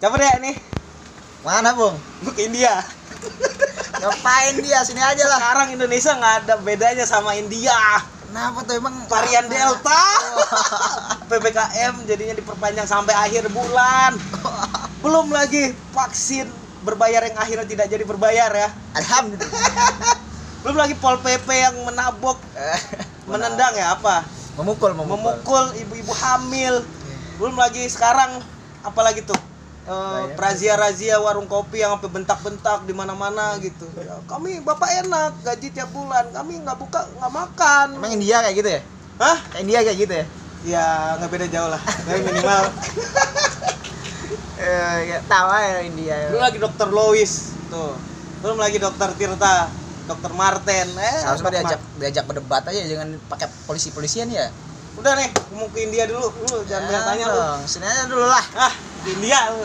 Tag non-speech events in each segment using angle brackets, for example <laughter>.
Coba deh nih, Mana, Bung? ke India. <laughs> Ngapain dia? Sini aja lah. Sekarang Indonesia nggak ada bedanya sama India. Kenapa tuh emang Varian apa? Delta. <laughs> PPKM jadinya diperpanjang sampai akhir bulan. <laughs> Belum lagi vaksin berbayar yang akhirnya tidak jadi berbayar ya. Alhamdulillah. Belum lagi Pol PP yang menabok, menendang ya apa? memukul, memukul. Memukul ibu-ibu hamil. Belum lagi sekarang apalagi tuh? Bayar. razia-razia warung kopi yang sampai bentak-bentak di mana-mana gitu. Ya, kami bapak enak gaji tiap bulan, kami nggak buka nggak makan. Emang India kayak gitu ya? Hah? Kayak India kayak gitu ya? Ya nggak beda jauh lah. Tapi <laughs> minimal. Eh, kayak tawa ya India. Belum lagi dokter Lois tuh. Belum lagi dokter Tirta, dokter Martin. Eh, Harus Dok diajak diajak berdebat aja jangan pakai polisi-polisian ya. Udah nih, mau ke India dulu. Lu jangan banyak tanya lu. Sini aja dulu lah. Ah, di India lu.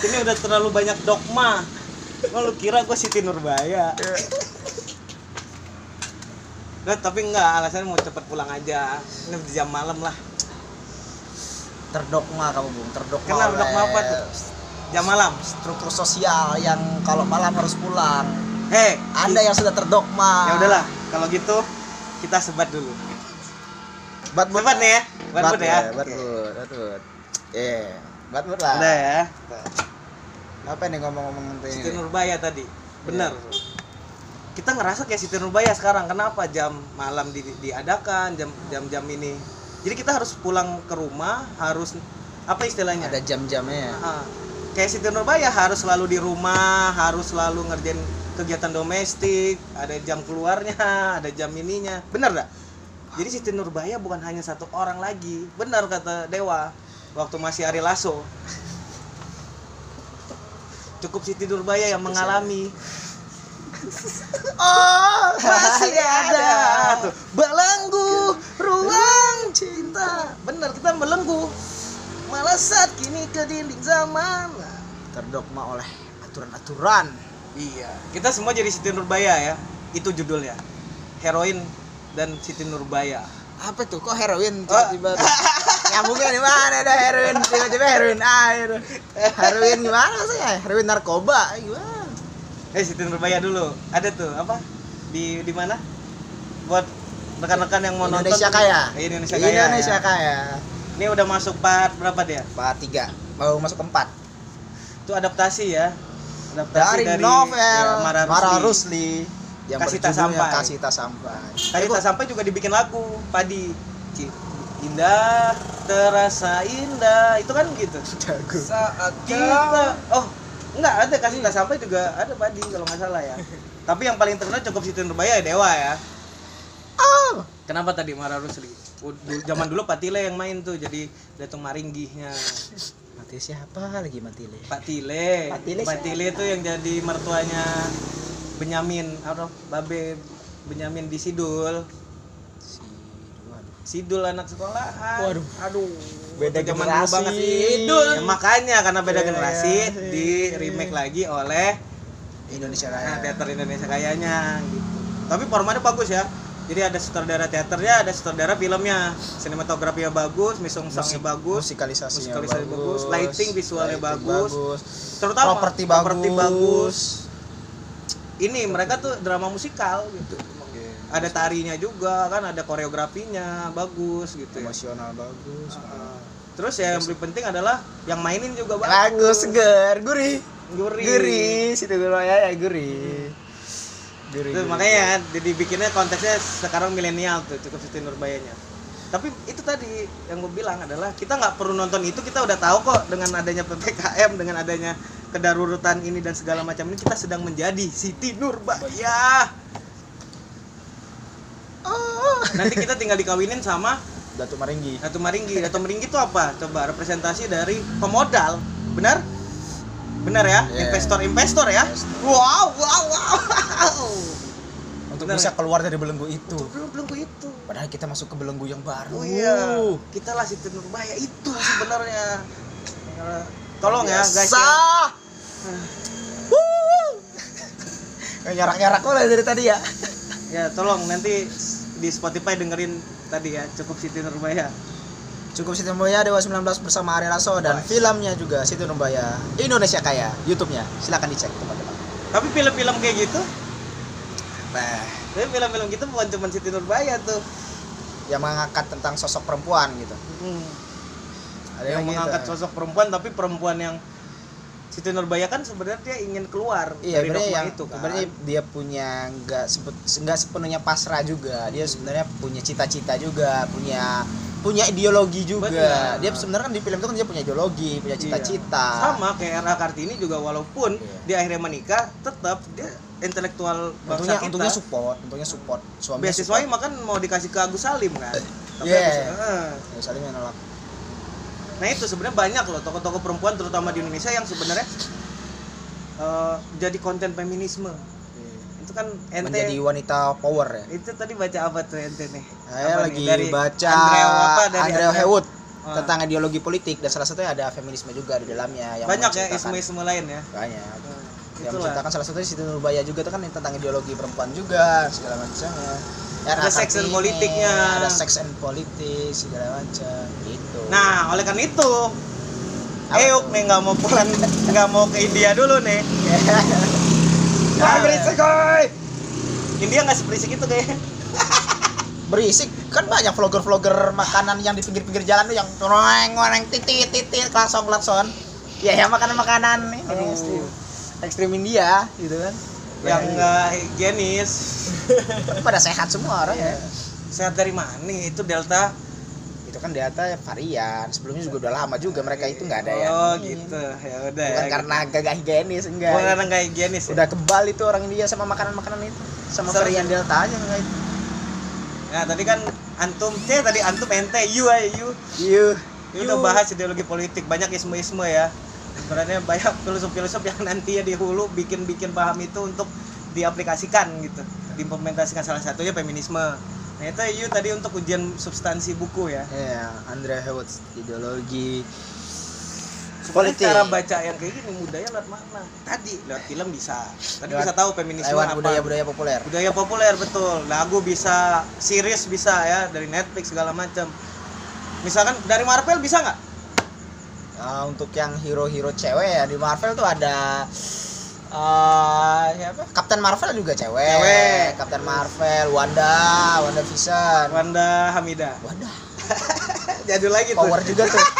Ini udah terlalu banyak dogma. Oh, lu kira gua Siti Nurbaya. Nah, tapi enggak, alasannya mau cepet pulang aja. Ini udah jam malam lah. Terdogma kamu, Bung. Terdogma. Kenapa dogma apa tuh? Jam malam. Struktur sosial yang kalau malam harus pulang. Hei, Anda yang sudah terdogma. ya udahlah. Kalau gitu kita sebat dulu. Bat Sebat nih ya. Bat buat ya. Bat but, bat but. Eh, bat lah. Udah ya. Apa nih ngomong-ngomong tentang Siti ini? Nurbaya tadi. Benar. Kita ngerasa kayak Siti Nurbaya sekarang. Kenapa jam malam di, diadakan jam jam-jam ini? Jadi kita harus pulang ke rumah, harus apa istilahnya? Ada jam-jamnya. ya? Kayak Siti Nurbaya harus selalu di rumah, harus selalu ngerjain kegiatan domestik, ada jam keluarnya, <laughs> ada jam ininya. Benar dah? Jadi Siti Nurbaya bukan hanya satu orang lagi. Benar kata Dewa waktu masih Ari Lasso. Cukup Siti Nurbaya yang mengalami. <laughs> Oh, masih <laughs> ada. tuh belenggu ruang cinta. Bener kita belenggu. Malah saat kini ke dinding zaman. Terdogma oleh aturan-aturan. iya kita semua jadi Siti Nurbaya ya. Itu judulnya. Heroin dan Siti Nurbaya Apa tuh? Kok heroin Oh. tiba-tiba? <laughs> Nyambungnya di mana ada heroin? Tiba-tiba heroin air. Heroin gimana maksudnya? Heroin narkoba gimana? eh Siti Nurbaya dulu ada tuh apa di di mana buat rekan-rekan yang mau Indonesia nonton kaya. Indonesia kaya Indonesia ya. kaya. ini udah masuk part berapa dia Part tiga. Mau masuk keempat. itu adaptasi ya adaptasi Dari, novel ya, Mara, Mara Rusli. Yang Kasih Tak berjudulnya Sampai. Kasih Tak Sampai. Tadi tak sampai juga dibikin lagu padi. Indah terasa indah. Itu kan gitu. Jago. Saat kita oh enggak ada. Kasih tak sampai juga ada padi kalau nggak salah ya. <laughs> Tapi yang paling terkenal cukup Siti Nurbaya ya Dewa ya. Oh, kenapa tadi Mara Rusli zaman dulu Patile yang main tuh jadi Datuk Maringgihnya. Mati siapa lagi mati le? Pak Tile. Pak Tile Pak Tile itu yang jadi mertuanya Benyamin apa Babe Benyamin di Sidul. Sidul anak sekolahan. Waduh. Aduh. Beda Zaman dulu generasi. banget Sidul. Ya, makanya karena beda Iya, generasi iya. di remake lagi oleh Indonesia nah, Raya. teater Indonesia kayaknya gitu. Tapi formatnya bagus ya. Jadi ada sutradara teaternya, ada sutradara filmnya. Sinematografinya bagus, misong soundnya Musik- bagus, musikalisasinya musikalisasi bagus, lighting visualnya lighting bagus. terutama properti properti bagus. Ini mereka tuh drama musikal gitu. Ada tarinya juga kan, ada koreografinya bagus gitu ya. emosional bagus. Uh, Terus ya yang paling penting adalah yang mainin juga bagus. Bagus, seger, gurih. Gurih. Gurih, situ dulu ya, ya gurih. Gurih. Tuh, gurih. makanya jadi bikinnya konteksnya sekarang milenial tuh cukup Siti Nurbayanya. Tapi itu tadi yang gue bilang adalah kita nggak perlu nonton itu kita udah tahu kok dengan adanya ppkm dengan adanya kedaruratan ini dan segala macam ini kita sedang menjadi Siti Nurbaya. Oh. Nanti kita tinggal dikawinin sama Datu Maringgi. Datu Maringgi. Datu Maringgi itu apa? Coba representasi dari pemodal, benar? Benar ya? Yeah. Investor-investor ya? Investor. Wow, wow, wow. Untuk Benar bisa ya? keluar dari belenggu itu. Belum ke itu. Padahal kita masuk ke belenggu yang baru. Oh iya, kita lah Siti Nurbaya itu sebenarnya. Tolong ya guys. Ya. Kayak nyarak-nyarak mulai dari tadi ya. ya, tolong nanti di Spotify dengerin tadi ya, cukup Siti Nurbaya. Cukup Siti Nurbaya Dewa 19 bersama Ari Lasso dan filmnya juga Siti Nurbaya Indonesia Kaya YouTube-nya. Silakan dicek teman-teman. Tapi film-film kayak gitu, Nah, tapi film-film gitu bukan cuma Siti Nurbaya tuh. yang mengangkat tentang sosok perempuan gitu. Hmm. Ada yang gitu. mengangkat sosok perempuan tapi perempuan yang Siti Nurbaya kan sebenarnya dia ingin keluar Iya, dari dogma yang itu kan. sebenarnya dia punya nggak nggak sepenuhnya pasrah juga. Dia sebenarnya punya cita-cita juga, punya punya ideologi juga. Benar. Dia sebenarnya kan di film itu kan dia punya ideologi, punya Iya. cita-cita. Sama kayak Era Kartini juga walaupun Iya. dia akhirnya menikah, tetap dia intelektual bangsa Untungnya, kita. untungnya support, untungnya support. Suami Beasiswanya makan mau dikasih ke Agus Salim kan. <laughs> Tapi Iya. Agus- eh. Ya, saling menolak. Nah itu sebenarnya banyak loh tokoh-tokoh perempuan terutama di Indonesia yang sebenarnya eh, jadi konten feminisme. Itu kan ente Menjadi wanita power ya. itu tadi baca apa tuh ente nih? Saya Apa lagi nih? Dari baca Andrea apa dari Andrea Andrea- Hewood Ah. tentang ideologi politik dan salah satunya ada feminisme juga di dalamnya yang banyak ya isme-isme lain ya. banyak Hmm, yang Itulah. menceritakan salah satunya Siti Nurbaya juga itu kan tentang ideologi perempuan juga segala macamnya Ya, Ada seks and Kartini, politiknya. ada seks and politik segala macam gitu Nah, oleh karena itu, Euk nih nggak mau pulang, nggak mau ke India dulu nih. <laughs> Ah, berisik, oi! India nggak seberisik itu kayaknya. <laughs> berisik kan banyak vlogger-vlogger makanan yang di pinggir-pinggir jalan tuh yang ngoreng ngoreng titit titit klakson klakson ya ya makanan-makanan ini Oh. ekstrim ekstrim India gitu kan Yang nggak higienis. pada sehat semua orang ya Sehat dari mana nih? Itu Delta. Itu kan delta varian sebelumnya juga udah lama juga mereka itu nggak ada ya Oh gitu. Ya udah. bukan ya, karena gagah higienis enggak Bukan karena nggak higienis. ya? udah kebal itu orang India sama makanan-makanan itu sama Sama- varian delta aja enggak itu Nah tadi kan antum C tadi antum ente you aja you. Ini udah bahas ideologi politik banyak isme-isme ya. Sebenarnya banyak filosof-filosof yang nantinya di hulu bikin-bikin paham itu untuk diaplikasikan gitu, diimplementasikan salah satunya feminisme. Nah itu tadi untuk ujian substansi buku ya. ya Andrea Hewitt ideologi Sebenarnya Politik. cara baca yang kayak gini mudahnya lewat mana? Tadi lewat film bisa. Tadi Lewat- bisa tahu feminisme lewat apa. budaya-budaya populer Budaya populer betul. Lagu bisa, series bisa ya dari Netflix segala macam. Misalkan dari Marvel bisa nggak? Nah, untuk yang hero-hero cewek ya di Marvel tuh ada eh siapa? Captain Marvel juga cewek. Cewek. Captain Marvel, Wanda, Wanda Vision. Wanda Hamida. Wanda. <laughs> Jadul lagi tuh. Power juga tuh. <laughs>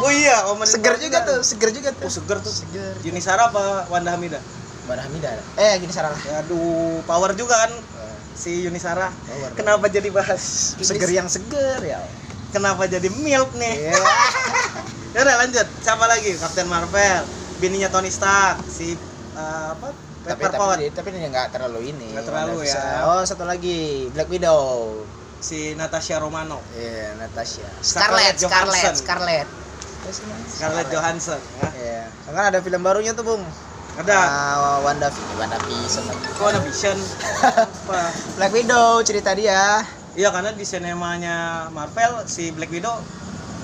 Oh iya, Omen Seger Power juga tuh, seger juga tuh. Oh, seger tuh. Seger. Yuni Sara apa Wanda Hamida? Wanda Hamida. Eh, gini salah lah. Aduh, power juga kan si Yuni Sara. Power. Kenapa jadi bahas Seger yang seger ya. Kenapa jadi milk nih? Iya. <laughs> Ya udah lanjut. Siapa lagi? Captain Marvel, bininya Tony Stark, si uh, apa? tapi Pepper tapi, Pot, tapi ini nggak terlalu ini. Nggak terlalu Wanda ya. Oh, satu lagi Black Widow. si Natasha Romano, Iya, Natasha. Scarlett Scarlett. Scarlett. Scarlett Johansson. Ya. Iya. Kan ada film barunya tuh, Bung. Ada Ah, Wanda Wanda Vision. kok ada Vision? <laughs> Black Widow cerita dia. Iya karena di sinemanya Marvel si Black Widow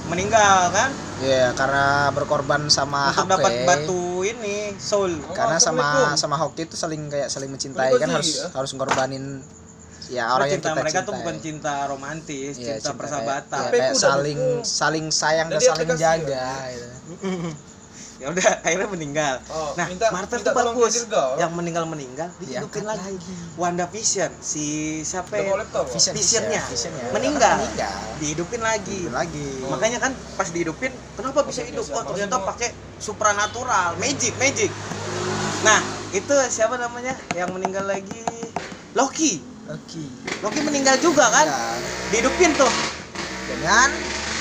meninggal kan Iya, karena berkorban sama untuk Hawkeye. dapat batu ini soul. Karena sama sama Hawkeye itu saling kayak saling mencintai kan harus ya? harus ngorbanin ya Oh, orang yang cinta kita mereka cintai. tuh bukan cinta romantis, Iya, cinta, kayak- persahabatan. HP kayak udah saling saling sayang dan saling jaga gitu. <laughs> ya udah <laughs> akhirnya meninggal. Oh, nah, minta- Marvel minta tuh bagus. kau. Yang meninggal meninggal dihidupin Diangkat lagi. Wanda Vision si siapa ya? mau laptop, Bang? Vision, Visionnya. visionnya. Meninggal. Meninggal. Dihidupin lagi. Gitu lagi. Makanya kan pas dihidupin, kenapa bisa Oke, hidup? Oh ternyata pakai supranatural, magic, magic. Nah itu siapa namanya yang meninggal lagi? Loki. Oke. Loki meninggal juga kan? Ya, Dihidupin tuh. dengan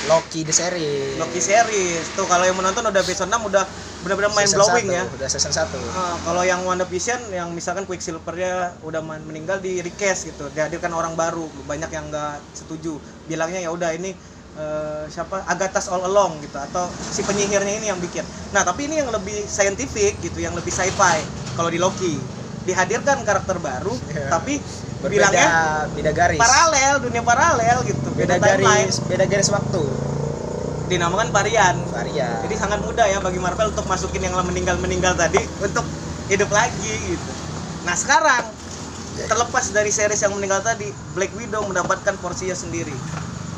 Loki the series. Loki series. Tuh kalau yang menonton udah episode 6 udah benar-benar mind blowing ya. Udah season 1. Ah, kalau yang WandaVision yang misalkan Quicksilver-nya udah men- meninggal di recast gitu, dihadirkan orang baru, banyak yang nggak setuju. Bilangnya ya udah ini eh, siapa Agatas All Along gitu atau si penyihirnya ini yang bikin. Nah, tapi ini yang lebih scientific gitu, yang lebih sci-fi kalau di Loki. Dihadirkan karakter baru, Iya. tapi Berbeda bilangnya beda garis. paralel, dunia paralel gitu, Beda beda timeline. garis, beda garis waktu. Dinamakan varian. Varia. Jadi sangat mudah ya bagi Marvel untuk masukin yang meninggal-meninggal tadi untuk hidup lagi gitu. Nah sekarang terlepas dari series yang meninggal tadi, Black Widow mendapatkan porsinya sendiri.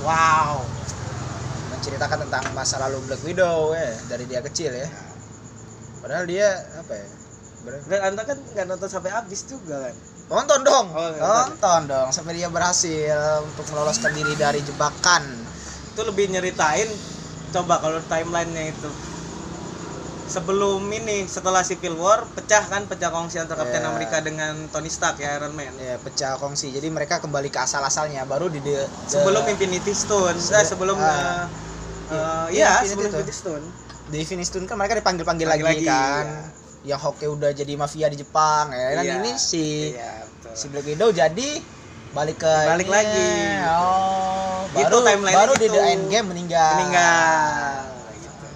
Wow. menceritakan tentang masa lalu Black Widow ya dari dia kecil ya padahal dia apa ya Dan anda kan nggak nonton sampai habis juga kan nonton dong Oh, nonton. dong sampai dia berhasil untuk meloloskan diri dari jebakan itu lebih nyeritain coba kalau timelinenya itu sebelum ini setelah Civil War pecah kan pecah kongsi antara Captain Iya. America dengan Tony Stark ya Iron Man ya pecah kongsi jadi mereka kembali ke asal asalnya baru di de- sebelum de- Infinity Stone eh, Sebe- sebelum ah. eh, eh, Iya, iya Infinity sebelum Stone. Infinity Stone di Infinity Stone kan mereka dipanggil panggil lagi, Lagi-lagi, kan iya. Yang Hawkeye udah jadi mafia di Jepang ya dan Iya. ini si iya betul si Black Widow jadi balik ke Balik ini. lagi. oh Gitu baru timeline-nya baru di gitu. The Endgame meninggal meninggal gitu.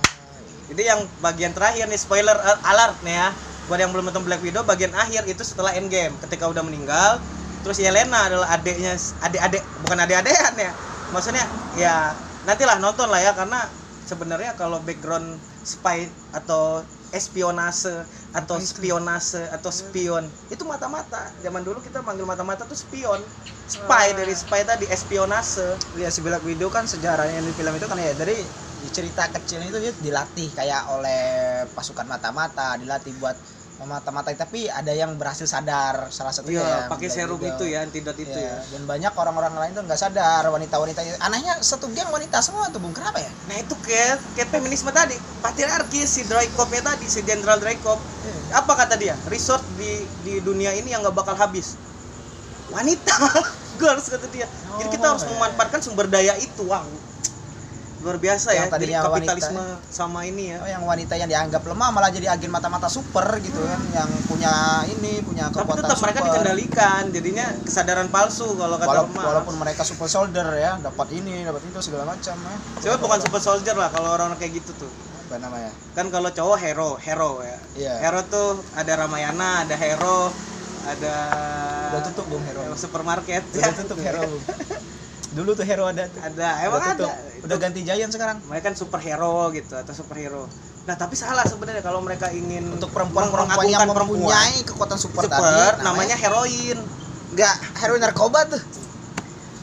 jadi yang bagian terakhir nih spoiler al- alert nih ya buat yang belum nonton Black Widow bagian akhir itu setelah Endgame ketika udah meninggal terus Yelena adalah adiknya adik-adik bukan adik-adikan ya maksudnya ya nantilah nonton lah ya karena sebenarnya kalau background spy atau espionase atau spionase atau spion. Itu mata-mata. Zaman dulu kita manggil mata-mata tuh spion. Spy dari spy tadi espionase. Ya Black Widow kan sejarahnya di film itu kan ya dari cerita kecilnya itu dia dilatih kayak oleh pasukan mata-mata dilatih buat memata-matai tapi ada yang berhasil sadar salah satunya Iya, pakai serum Widow. itu ya, antidot itu Iya, ya. dan banyak orang-orang lain tuh nggak sadar wanita-wanita anehnya satu geng wanita semua tuh bung kenapa ya Nah itu kayak kayak feminisme tadi, patriarki si Dreykopnya tadi, si Jenderal Dreykop. Apa kata dia? Resort di di dunia ini yang nggak bakal habis. Wanita, <laughs> girls kata dia. Jadi kita Oh, harus iya. memanfaatkan sumber daya itu, wow. Luar biasa Yang ya. Jadi tadinya kapitalisme sama ini ya. Oh, yang wanita yang dianggap lemah malah jadi agen mata-mata super gitu kan yang punya ini punya Tapi kekuatan tetap mereka super. dikendalikan, jadinya kesadaran palsu kalau kata walaupun, Mas. walaupun mereka super soldier ya dapat ini dapat itu segala macam ya Coba bukan super soldier lah kalau orang kayak gitu tuh. apa namanya kan kalau cowok hero hero ya Iya. hero tuh ada Ramayana ada hero ada udah tutup bung hero supermarket udah tutup hero. <laughs> dulu tuh hero ada tuh. Ada emang udah ada. tutup udah ganti Giant sekarang. Mereka kan superhero gitu atau superhero. Nah tapi salah sebenarnya kalau mereka ingin untuk perempuan-perempuan yang mengagungkan mempunyai kekuatan super, super tadi namanya heroin. Enggak heroin narkoba tuh.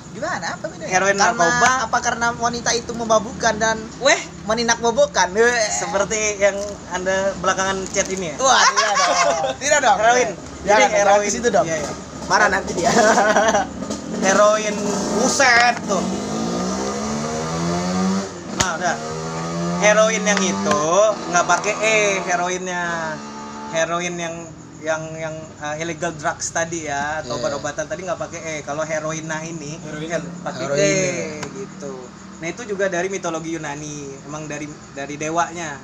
Gimana? Apa bedanya Heroin karena, narkoba. apa? Karena wanita itu memabukkan dan weh. meninakbobokan seperti yang anda belakangan chat ini ya? Wah tidak dong. Tidak dong. Heroin. Jangan, jadi heroin. ke situ dong. Iya, iya. marah nanti dia <laughs> heroin buset tuh. Nah udah. Heroin yang itu nggak pakai e heroinnya. Heroin yang yang yang uh, illegal drugs tadi ya atau Iya. obat-obatan tadi nggak pakai e. Kalau heroina ini Heroin. pakai Heroin, e ya. gitu. Nah itu juga dari mitologi Yunani emang dari dari dewanya.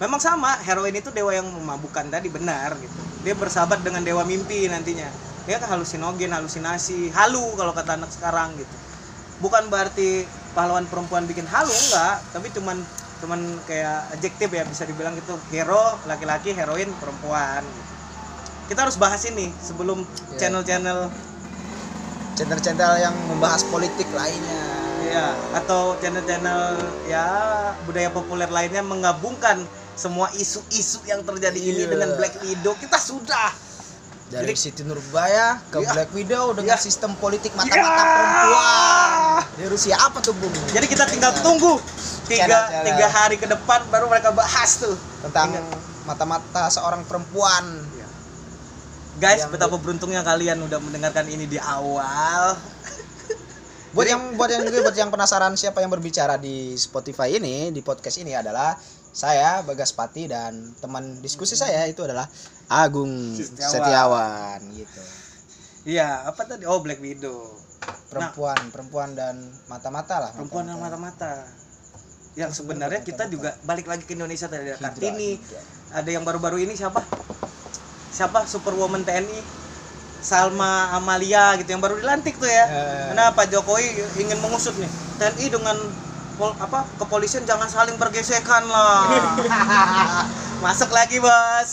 Memang sama heroin itu dewa yang memabukkan tadi benar gitu. Dia bersahabat dengan dewa mimpi nantinya dia kan halusinogen halusinasi halu kalau kata anak sekarang gitu bukan berarti pahlawan perempuan bikin halu enggak tapi cuman cuman kayak adjektif ya bisa dibilang gitu hero laki-laki heroin perempuan gitu. kita harus bahas ini sebelum Iya. channel-channel channel-channel yang membahas politik lainnya ya atau channel-channel ya budaya populer lainnya menggabungkan semua isu-isu yang terjadi ini Iya. dengan Black Widow kita sudah dari Jadi- Siti Nurbaya ke Iya. Black Widow dengan Iya. sistem politik mata-mata Iya. perempuan di Rusia apa tuh bung jadi kita tinggal tunggu tiga Channel-channel. tiga hari ke depan baru mereka bahas tuh tentang mata-mata seorang perempuan guys Yang- betapa beruntungnya kalian udah mendengarkan ini di awal buat yang buat yang juga buat yang penasaran siapa yang berbicara di Spotify ini di podcast ini adalah saya Bagas Pati dan teman diskusi saya itu adalah Agung Setiawan. Setiawan gitu. Iya apa tadi? Oh Black Widow. Perempuan perempuan dan mata-mata lah perempuan yang mata-mata. yang sebenarnya kita juga balik lagi ke Indonesia tadi ada Kartini. ada yang baru-baru ini siapa? Siapa? Superwoman TNI Salma Amalia gitu yang baru dilantik tuh ya. Eh. karena Pak Jokowi ingin mengusut nih TNI dengan pol, apa kepolisian jangan saling bergesekan lah. <laughs> Masuk lagi bos.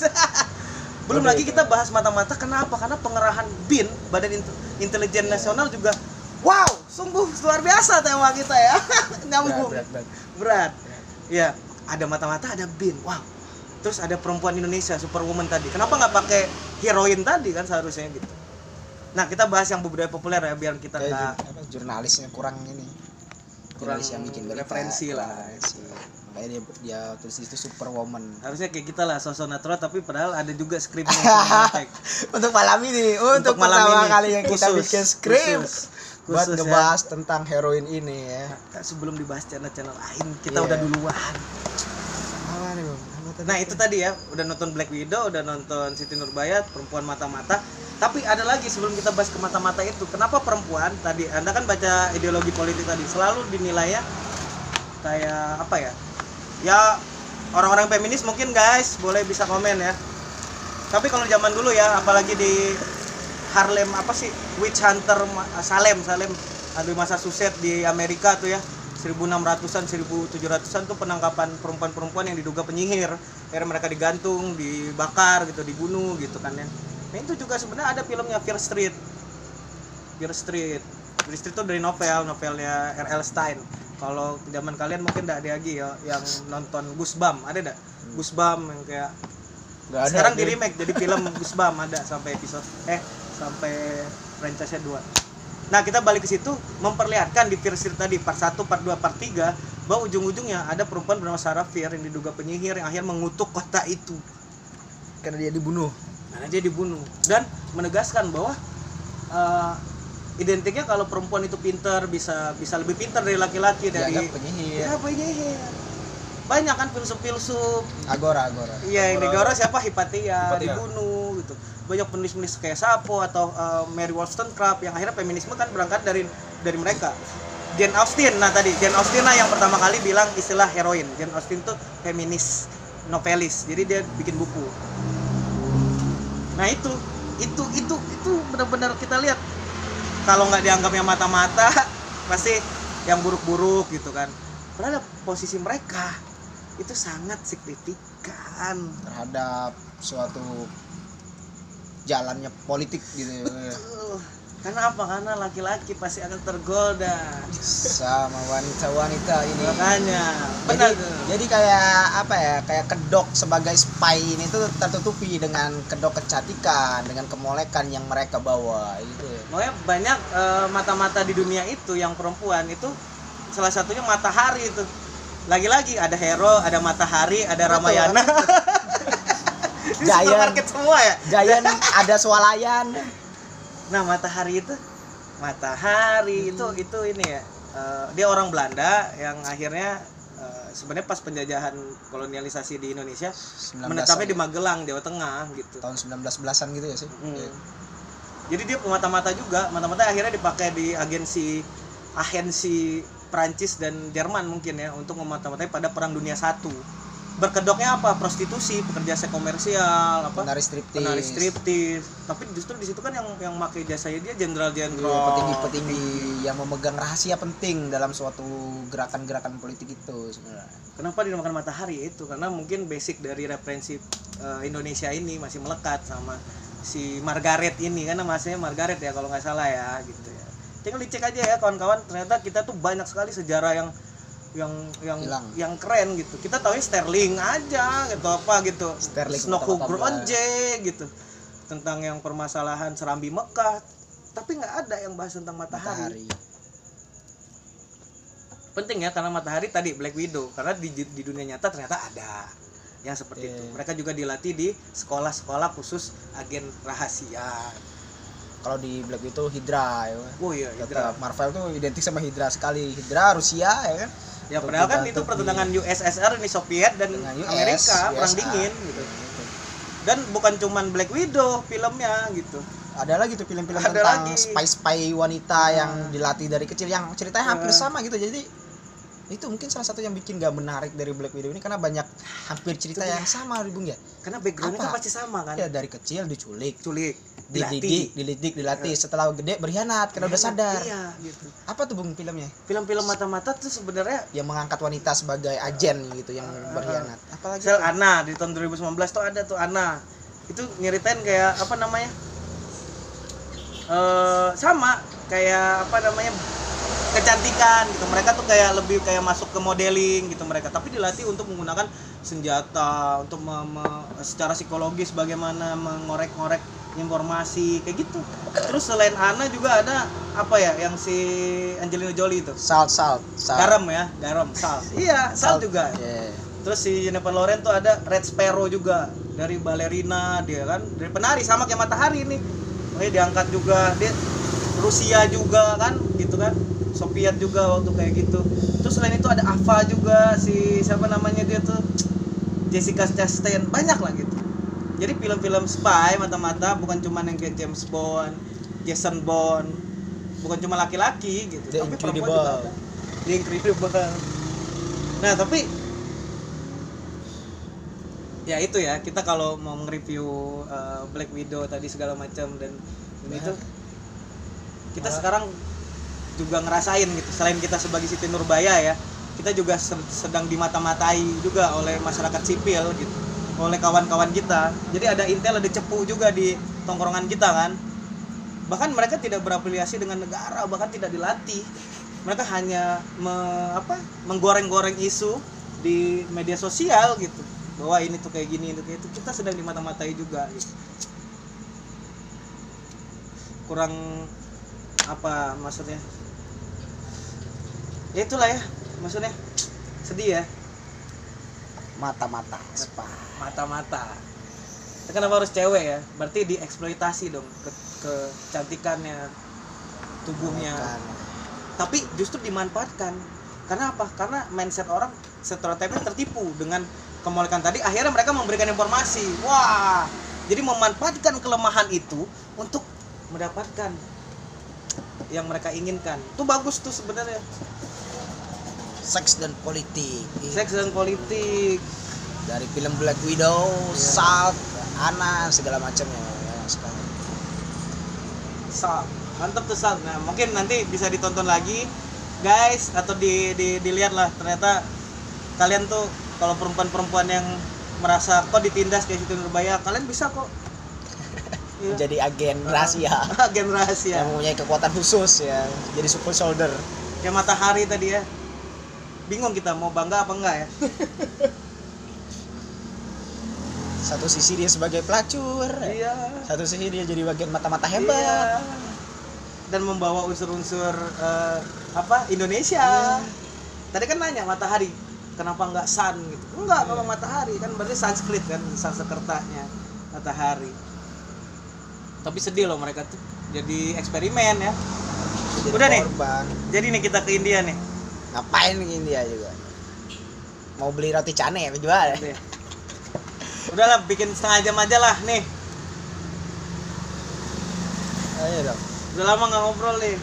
<laughs> Belum lagi kita bahas mata-mata kenapa? Karena pengerahan BIN Badan Int- Intelijen Nasional juga wow sungguh luar biasa tema kita ya. <laughs> Nyambung. berat, berat, berat. Ya ada mata-mata ada bin wow. Terus ada perempuan Indonesia superwoman tadi. Kenapa nggak pakai heroin tadi kan seharusnya gitu? Nah kita bahas yang budaya populer ya biar kita nggak jurnalisnya kurang ini kurang yang bikin berita, referensi lah. Referensi. makanya dia dia tulis itu superwoman. Harusnya kayak kita lah sosok natural tapi padahal ada juga skripnya <laughs> untuk malam ini untuk, malam pertama ini, kali yang kita khusus, bikin skrip. Khusus, buat khusus ya. ngebahas tentang heroin ini ya. Nah, sebelum dibahas channel-channel lain kita Iya. udah duluan. Nah itu tadi ya. Udah nonton Black Widow udah nonton Siti Nurbaya perempuan mata-mata tapi ada lagi sebelum kita bahas ke mata-mata itu kenapa perempuan tadi anda kan baca ideologi politik tadi selalu dinilai ya kayak apa ya? Ya orang-orang feminis mungkin guys boleh bisa komen ya. Tapi kalau zaman dulu ya apalagi di Harlem apa sih? Witch hunter Ma- Salem Salem. Di Massachusetts di Amerika tuh ya 1600-an 1700-an tuh penangkapan perempuan-perempuan yang diduga penyihir. Akhirnya mereka digantung dibakar gitu dibunuh gitu kan ya nah itu juga sebenarnya ada filmnya Fear Street. Fear Street. Fear Street itu dari novel novelnya R.L. Stein. Kalau zaman kalian mungkin tidak ada lagi ya yang nonton Goosebumps ada enggak Goosebumps yang kayak Nggak ada, sekarang di remake jadi film <laughs> Goosebumps ada sampai episode eh sampai franchise-nya 2 nah kita balik ke situ memperlihatkan di Fear Street tadi part 1, part 2, part 3 bahwa ujung-ujungnya ada perempuan bernama Sarah Fear yang diduga penyihir yang akhirnya mengutuk kota itu. Karena dia dibunuh karena dia dibunuh dan menegaskan bahwa eh, identiknya kalau perempuan itu pinter bisa bisa lebih pinter dari laki-laki dari penyihir ya penyihir banyak kan filsuf-filsuf agora agora Iya, yang Agora. negara siapa Hipatia, Hipatia. dibunuh gitu. Banyak penulis-penulis kayak Sapo atau uh, Mary Wollstonecraft yang akhirnya feminisme kan berangkat dari dari mereka. Jane Austen, nah tadi Jane Austen lah yang pertama kali bilang istilah heroin. Jane Austen tuh feminis novelis, jadi dia bikin buku. Nah itu, itu, itu, itu benar-benar kita lihat kalau nggak dianggapnya mata-mata, <laughs> pasti yang buruk-buruk gitu kan. Padahal posisi mereka itu sangat signifikan terhadap suatu jalannya politik gitu ya. Karena apa? Karena laki-laki pasti akan tergoda. Sama wanita-wanita ini. Makanya. Benar jadi, tuh. jadi kayak apa ya? Kayak kedok sebagai spy ini tuh tertutupi dengan kedok kecantikan dengan kemolekan yang mereka bawa ya. makanya banyak eh, mata-mata di dunia itu yang perempuan itu salah satunya matahari itu lagi-lagi ada hero ada matahari ada Betul. ramayana. <laughs> Giant. supermarket semua ya. Giant ada swalayan nah matahari itu matahari itu itu ini ya eh, dia orang Belanda yang akhirnya eh, sebenarnya pas penjajahan kolonialisasi di Indonesia 19 menetapnya di Magelang Jawa Tengah gitu. Tahun 19 belasan gitu ya sih? Hmm. Jadi dia mata-mata juga, mata-mata akhirnya dipakai di agensi agensi Prancis dan Jerman mungkin ya untuk memata-matai pada Perang Dunia Satu. Berkedoknya apa? Prostitusi, pekerja seks komersial, apa? penari striptis Penari striptis. Tapi justru di situ kan yang yang pakai jasanya dia jenderal-jenderal. Iya, petinggi-petinggi yang memegang rahasia penting dalam suatu gerakan-gerakan politik itu sebenarnya Kenapa dinamakan matahari itu? Karena mungkin basic dari referensi eh, Indonesia ini masih melekat sama si Margaret ini karena masanya Margaret ya kalau nggak salah ya gitu ya. Tinggal dicek aja ya kawan-kawan ternyata kita tuh banyak sekali sejarah yang yang yang Hilang. yang keren gitu. Kita tahu Sterling aja gitu apa gitu. Sterling Snoku Gronje gitu. Tentang yang permasalahan Serambi Mekah. Tapi nggak ada yang bahas tentang matahari matahari penting ya karena matahari tadi Black Widow karena di, di dunia nyata ternyata ada yang seperti Iya. itu mereka juga dilatih di sekolah-sekolah khusus agen rahasia kalau di Black itu Hydra ya oh iya Hydra. Tetap Marvel tuh identik sama Hydra sekali Hydra Rusia ya kan ya padahal kan itu pertentangan USSR ini Soviet dan US, Amerika perang USA. dingin gitu dan bukan cuman Black Widow filmnya gitu ada lagi tuh film-film tentang lagi. spy-spy wanita yang Hmm. dilatih dari kecil yang ceritanya hampir Hmm. sama gitu jadi itu mungkin salah satu yang bikin gak menarik dari Black Widow ini karena banyak hampir cerita Itu yang sama Bung ya? Karena backgroundnya kan pasti sama kan? Ya dari kecil diculik. Culik dididik dididik dilatih. Setelah gede berkhianat karena udah sadar. iya gitu. Apa tuh Bung filmnya? Film-film mata-mata tuh sebenarnya yang mengangkat wanita sebagai agen gitu yang Hmm. berkhianat. Apalagi Sel Ana di tahun 2019 tuh ada tuh Ana itu nyeritain kayak apa namanya eh sama. Kayak apa namanya kecantikan gitu. Mereka tuh kayak lebih kayak masuk ke modeling gitu mereka. Tapi dilatih untuk menggunakan senjata untuk me- me- secara psikologis bagaimana mengorek-ngorek informasi kayak gitu. Terus selain Ana juga ada apa ya yang si Angelina Jolie itu? Salt salt salt garam ya garam. Sal. Iya sal juga. Iya. terus si Jennifer Lawrence tuh ada Red Sparrow juga dari balerina dia kan dari penari sama kayak matahari nih makanya diangkat juga dia Rusia juga kan gitu kan Soviet juga waktu kayak gitu. Terus selain itu ada Ava juga si siapa namanya dia tuh? Jessica Chastain. Banyak lah gitu. Jadi film-film spy mata-mata bukan cuma yang kayak James Bond Jason Bond. Bukan cuma laki-laki gitu The tapi perempuan Incredible. juga ada. The Incredible. Nah tapi ya itu ya kita kalau mau nge-review uh, Black Widow tadi segala macam dan dan itu kita Malah- sekarang juga ngerasain gitu. Selain kita sebagai Siti Nurbaya ya kita juga se- sedang dimata-matai juga oleh masyarakat sipil gitu. Oleh kawan-kawan kita. Jadi ada intel ada cepu juga di tongkrongan kita kan. Bahkan mereka tidak berafiliasi dengan negara bahkan tidak dilatih. Mereka hanya me- apa menggoreng-goreng isu di media sosial gitu. Bahwa ini tuh kayak gini itu kayak itu kita sedang dimata-matai juga gitu. kurang apa maksudnya ya itulah ya maksudnya sedih ya. Mata-mata mata-mata. Ya, kenapa harus cewek ya? Berarti dieksploitasi dong ke kecantikannya tubuhnya. Kan. tapi justru dimanfaatkan. Karena apa? Karena mindset orang stereotipnya tertipu dengan kemolekan tadi. Akhirnya mereka memberikan informasi. Wah jadi memanfaatkan kelemahan itu untuk mendapatkan yang mereka inginkan. Itu bagus tuh sebenarnya seks dan politik seks dan politik dari film Black Widow, Iya. Salt, Ana segala macamnya ya, sekarang. Sal, mantep tuh Sal. Nah, mungkin nanti bisa ditonton lagi, guys, atau di, di dilihat lah. Ternyata kalian tuh kalau perempuan-perempuan yang merasa kok ditindas kayak Siti Nurbaya, kalian bisa kok. <laughs> Menjadi agen rahasia <laughs> Agen rahasia. yang mempunyai kekuatan khusus ya, jadi super soldier. Kayak matahari tadi ya. Bingung kita mau bangga apa enggak ya? Satu sisi dia sebagai pelacur, Iya. satu sisi dia jadi bagian mata-mata hebat. Iya. Dan membawa unsur-unsur eh, apa Indonesia. Iya. Tadi kan nanya matahari, kenapa nggak sun gitu? Enggak, Iya. memang matahari kan berarti Sanskrit kan Sanskertanya matahari. Tapi sedih loh mereka tuh jadi eksperimen ya. Jadi Udah nih. korban. Jadi nih kita ke India nih. Ngapain ke India juga? Mau beli roti cane ya jual? Nih. Udahlah bikin setengah jam aja lah nih. Ayo dong. Udah lama nggak ngobrol nih.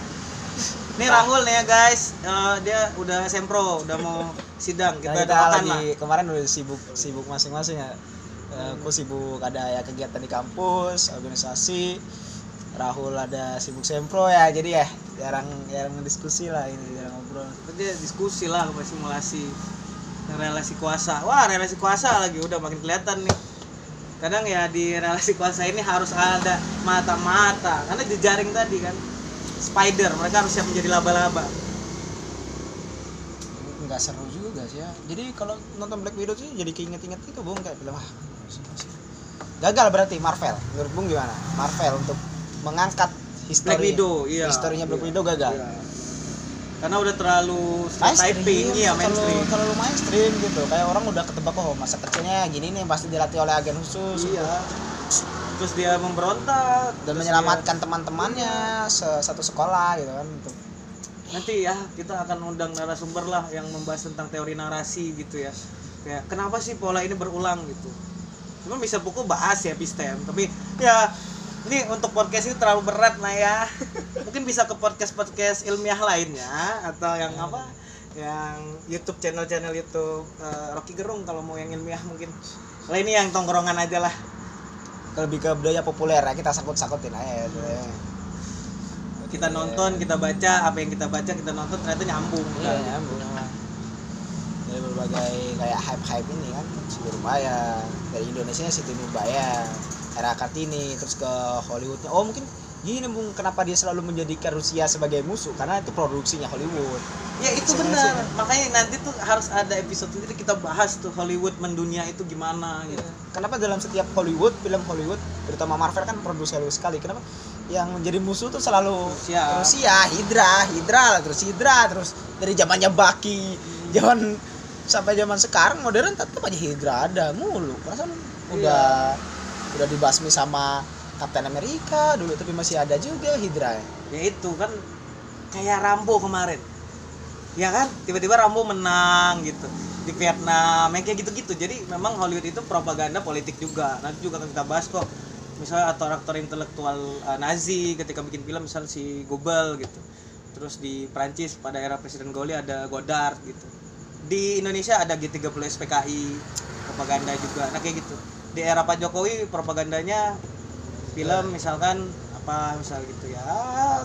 Nih Rahul nih ya guys, Eh, dia udah sempro, udah mau sidang. Kita, Kita kita lagi lah. kemarin udah sibuk sibuk masing-masing ya. Eh, Aku sibuk ada ya kegiatan di kampus, organisasi. Rahul ada sibuk sempro ya, jadi ya jarang jarang diskusi lah ini, jarang ngobrol. Dia diskusi lah sama simulasi relasi kuasa. Wah relasi kuasa lagi udah makin kelihatan nih. Kadang ya di relasi kuasa ini harus ada mata-mata karena jejaring tadi kan spider mereka harus siap menjadi laba-laba. Nggak seru juga sih ya. Jadi kalau nonton Black Widow sih jadi keinget-inget itu bung kayak film ah. Gagal berarti Marvel. Menurut Bung gimana? Marvel untuk mengangkat histori Black Widow, iya. historinya Black Iya. Widow gagal. Iya. Karena udah terlalu mainstream typing, iya mainstream. Terlalu, terlalu mainstream gitu kayak orang udah ketebak oh masa kecilnya gini nih pasti dilatih oleh agen khusus Iya. Terus dia memberontak dan menyelamatkan teman-temannya se- satu sekolah gitu kan untuk dia- nanti ya kita akan undang narasumber lah yang membahas tentang teori narasi gitu ya. Kayak kenapa sih pola ini berulang gitu. Cuma bisa buku bahas ya epistem, tapi ya ini untuk podcast ini terlalu berat nah ya. <laughs> Mungkin bisa ke podcast-podcast ilmiah lainnya atau yang apa? Yang YouTube channel-channel YouTube eh, Rocky Gerung kalau mau yang ilmiah mungkin. Kalau ini yang tongkrongan aja lah. lebih ke budaya populer ya kita sakut-sakutin aja gitu ya. kita nonton kita baca apa yang kita baca kita nonton ternyata nyambung Iya, kan? nyambung emang. Dari berbagai kayak hype-hype ini kan, Siti Nurbaya, dari Indonesia Siti Nurbaya, era Kartini, terus ke Hollywoodnya. Oh mungkin gini bung kenapa dia selalu menjadikan Rusia sebagai musuh? Karena itu produksinya Hollywood. Ya itu Masing-masing. benar. makanya nanti tuh harus ada episode sendiri kita bahas tuh Hollywood mendunia itu gimana gitu. Kenapa dalam setiap Hollywood film Hollywood terutama Marvel kan produksi Hollywood sekali. Kenapa? Yang menjadi musuh tuh selalu Rusia. Rusia Hydra Hydra lah terus Hydra terus dari zamannya Bucky zaman sampai zaman sekarang modern tetap aja Hydra ada mulu. Perasaan udah udah dibasmi sama Captain America dulu tapi masih ada juga Hydra. Ya. ya itu kan kayak Rambo kemarin. Ya kan? Tiba-tiba Rambo menang gitu di Vietnam yang kayak gitu-gitu. Jadi memang Hollywood itu propaganda politik juga. Nanti juga kita bahas kok. Misalnya aktor-aktor intelektual uh, Nazi ketika bikin film misalnya si Goebbels gitu. Terus di Prancis pada era Presiden Gaulle ada Godard gitu. Di Indonesia ada G30 SPKI propaganda juga. Nah kayak gitu di era Pak Jokowi propagandanya film misalkan apa misal gitu ya.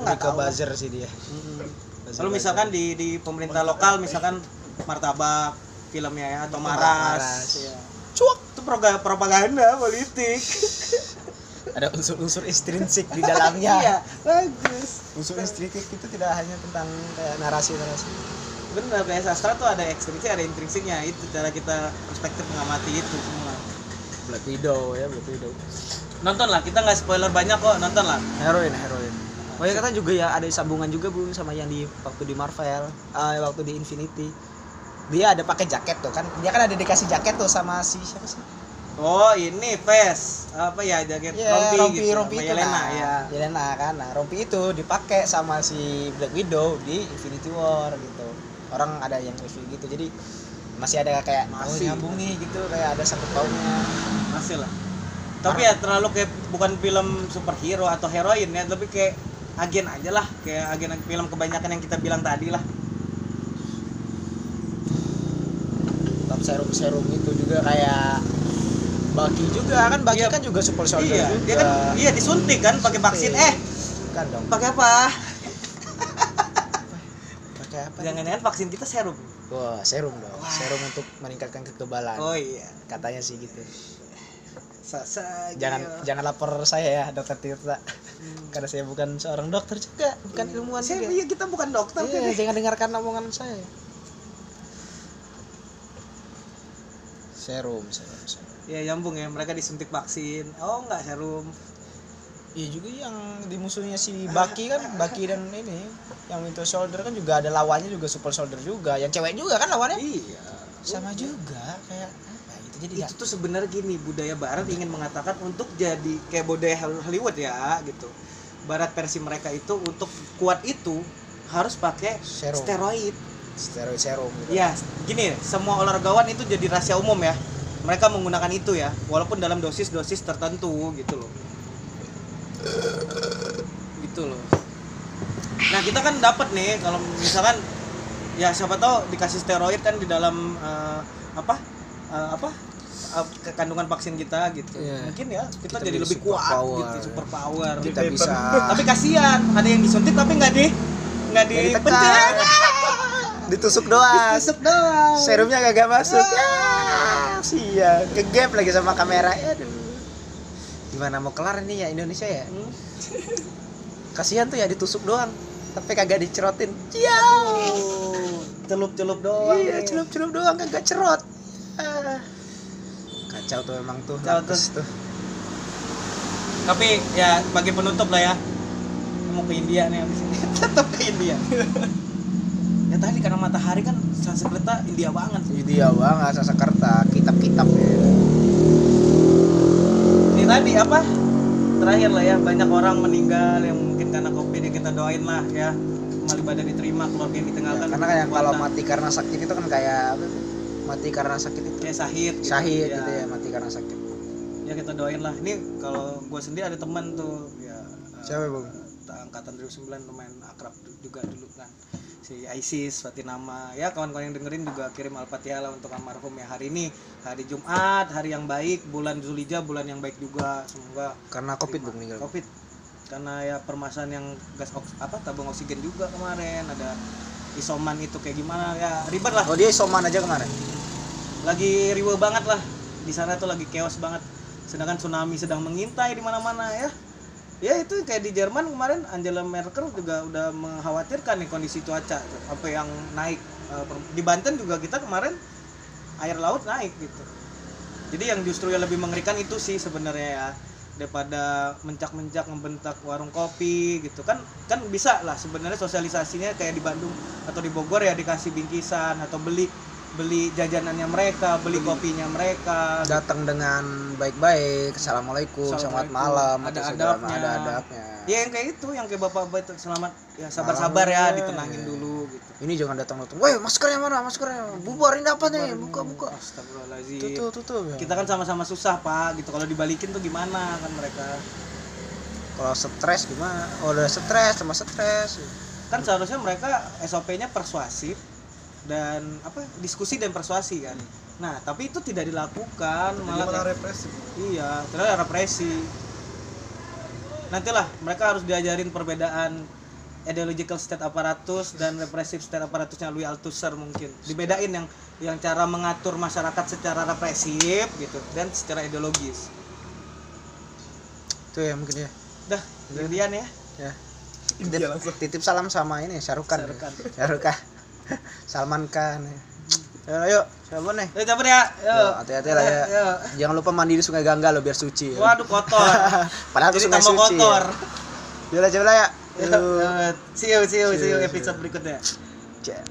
Nggak tahu. buzzer sih dia. Buzzer- Lalu misalkan di di pemerintah lokal misalkan martabak filmnya ya atau maras, Maras. ya. cuak. Itu propaganda politik. <laughs> Ada unsur-unsur intrinsik di dalamnya. Iya bagus. Unsur intrinsik itu tidak hanya tentang kayak narasi-narasi. Benar kayak sastra tuh ada ekstrinsik ada intrinsiknya. Itu cara kita perspektif mengamati itu semua Black Widow ya Black Widow. Nonton lah kita nggak spoiler banyak kok nonton lah heroin heroin. Oh ya kata juga ya ada sambungan juga bu sama yang di waktu di Marvel ah waktu di Infinity. Dia ada pakai jaket tuh kan? Dia kan ada dikasih jaket tuh sama si siapa sih? Oh ini Ves apa ya jaket ya rompi, rompi gitu rompi sama itu Yelena nah, ya Yelena kan? Nah rompi itu dipakai sama si Black Widow di Infinity War gitu. Orang ada yang review gitu. Jadi masih ada kayak oh, Masih. nyambung nih gitu kayak ada sangkut pautnya masih lah. Tapi ya terlalu kayak bukan film superhero atau heroin ya tapi kayak agen aja lah kayak agen film kebanyakan yang kita bilang tadi lah. Tetap serum serum itu juga kayak Baki juga kan Baki Iya. kan juga super soldier iya juga. dia kan iya disuntik kan pakai vaksin. Eh kan dong. pakai apa? Pakai apa? Jangan-jangan vaksin kita serum wah serum dong. Wah. serum untuk meningkatkan kekebalan. Oh iya. Katanya sih gitu. Sasa jangan jangan lapor saya ya dokter Tirta. Hmm. karena saya bukan seorang dokter juga bukan ilmuwan Saya, juga. iya kita bukan dokter Iya, kan jangan dengarkan omongan saya. Serum serum, serum. ya nyambung ya mereka disuntik vaksin. Oh enggak serum Iya juga yang di musuhnya si Baki kan, Baki dan ini yang Winter Soldier kan juga ada lawannya juga Super Soldier juga, yang cewek juga kan lawannya? Iya. Sama juga kayak apa itu jadi itu tuh sebenarnya gini budaya barat ingin mengatakan untuk jadi kayak budaya Hollywood ya gitu. Barat versi mereka itu untuk kuat itu harus pakai Serum. steroid. Steroid serum gitu. ya gini semua olahragawan itu jadi rahasia umum ya. Mereka menggunakan itu ya walaupun dalam dosis-dosis tertentu gitu loh gitu loh nah kita kan dapat nih kalau misalkan ya siapa tahu dikasih steroid kan di dalam eh, apa eh, apa ke- kandungan vaksin kita gitu Iya. mungkin ya kita, Kita jadi lebih super kuat power. gitu super power Kita bisa tapi kasihan ada yang disuntik tapi nggak di nggak dipencet ditekan. ditusuk doang. Ditusuk doang Serumnya kagak masuk. Ya, sia. Kegap lagi sama kamera. Aduh. Gimana mau kelar ini ya Indonesia ya? Hmm. <laughs> Kasihan tuh ya ditusuk doang. Tapi kagak dicerotin. Ya. Oh, celup-celup doang. Iya, nih. celup-celup doang kagak cerot. Ah. Kacau tuh emang tuh. Kacau nakes tuh. Tapi ya bagi penutup lah ya. Mau ke India nih habis ini. <laughs> Tetap ke India. ya tadi karena matahari kan Sanskerta India banget. India banget Sasakerta, kitab-kitab ya. Tadi apa? Terakhir lah ya banyak orang meninggal yang mungkin karena covid ya kita doain lah ya. Amal ibadah diterima, keluarga yang ditinggalkan. Ya, karena kayak kalau mati karena sakit itu kan kayak apa sih? mati karena sakit itu kayak sahid gitu. syahid Ya. gitu ya mati karena sakit Ya kita doain lah. Ini kalau gue sendiri ada teman tuh ya Siapa, Bang? eh, angkatan 2009 lumayan akrab juga dulu kan si Isis Fatinama ya kawan-kawan yang dengerin juga kirim al-fatihah lah untuk almarhum ya hari ini hari Jumat hari yang baik bulan Zulhijjah bulan yang baik juga. Semoga karena covid bang meninggal. Covid. Karena ya permasalahan yang gas oks- apa tabung oksigen juga kemarin ada isoman itu kayak gimana. Ya ribet lah. Oh dia isoman aja kemarin? Lagi riwe banget lah. Di sana tuh lagi chaos banget. Sedangkan tsunami sedang mengintai di mana-mana ya ya itu kayak di Jerman kemarin Angela Merkel juga udah mengkhawatirkan nih kondisi cuaca apa yang naik. Eh, di Banten juga kita kemarin air laut naik gitu. Jadi yang justru yang lebih mengerikan itu sih sebenarnya ya daripada mencak-mencak membentak warung kopi gitu. Kan kan bisa lah sebenarnya sosialisasinya kayak di Bandung atau di Bogor ya dikasih bingkisan atau beli beli jajanannya mereka beli kopinya mereka. Datang dengan baik-baik assalamualaikum selamat malam Ada adabnya. ada adabnya. Ya yang kayak itu yang kayak bapak-bapak itu selamat ya sabar-sabar ya ditenangin ya. dulu gitu. Ini jangan datang datang woi maskernya mana maskernya bubarin apa nih buka buka Astagfirullahaladzim. Tutup tutup ya. kita kan sama-sama susah pak gitu. Kalau dibalikin tuh gimana kan mereka. Kalau stres gimana? Oh, udah stres sama stres. Kan seharusnya mereka SOP-nya persuasif dan apa diskusi dan persuasi kan. Nah tapi itu tidak dilakukan malah kayak- represi. Iya terus represi. Nantilah mereka harus diajarin perbedaan ideological state apparatus dan repressive state apparatusnya Louis Althusser mungkin. Dibedain yang yang cara mengatur masyarakat secara represif gitu dan secara ideologis. Itu ya mungkin ya. Dah kemudian ya. Ya. Iya, langsung. titip salam sama ini Syarukan. Syarukan Salman Khan ya. Ayo, ayo, siapa nih? Ya. Yo. Yo, hati-hati lah ya. Yo. Jangan lupa mandi di Sungai Gangga lo biar suci. ya. Waduh kotor. <laughs> Padahal Jadi sungai suci. kotor. Ya. Yaudah, coba lah ya. Yo, yo. See you, see you, see you See you, episode berikutnya. Cek.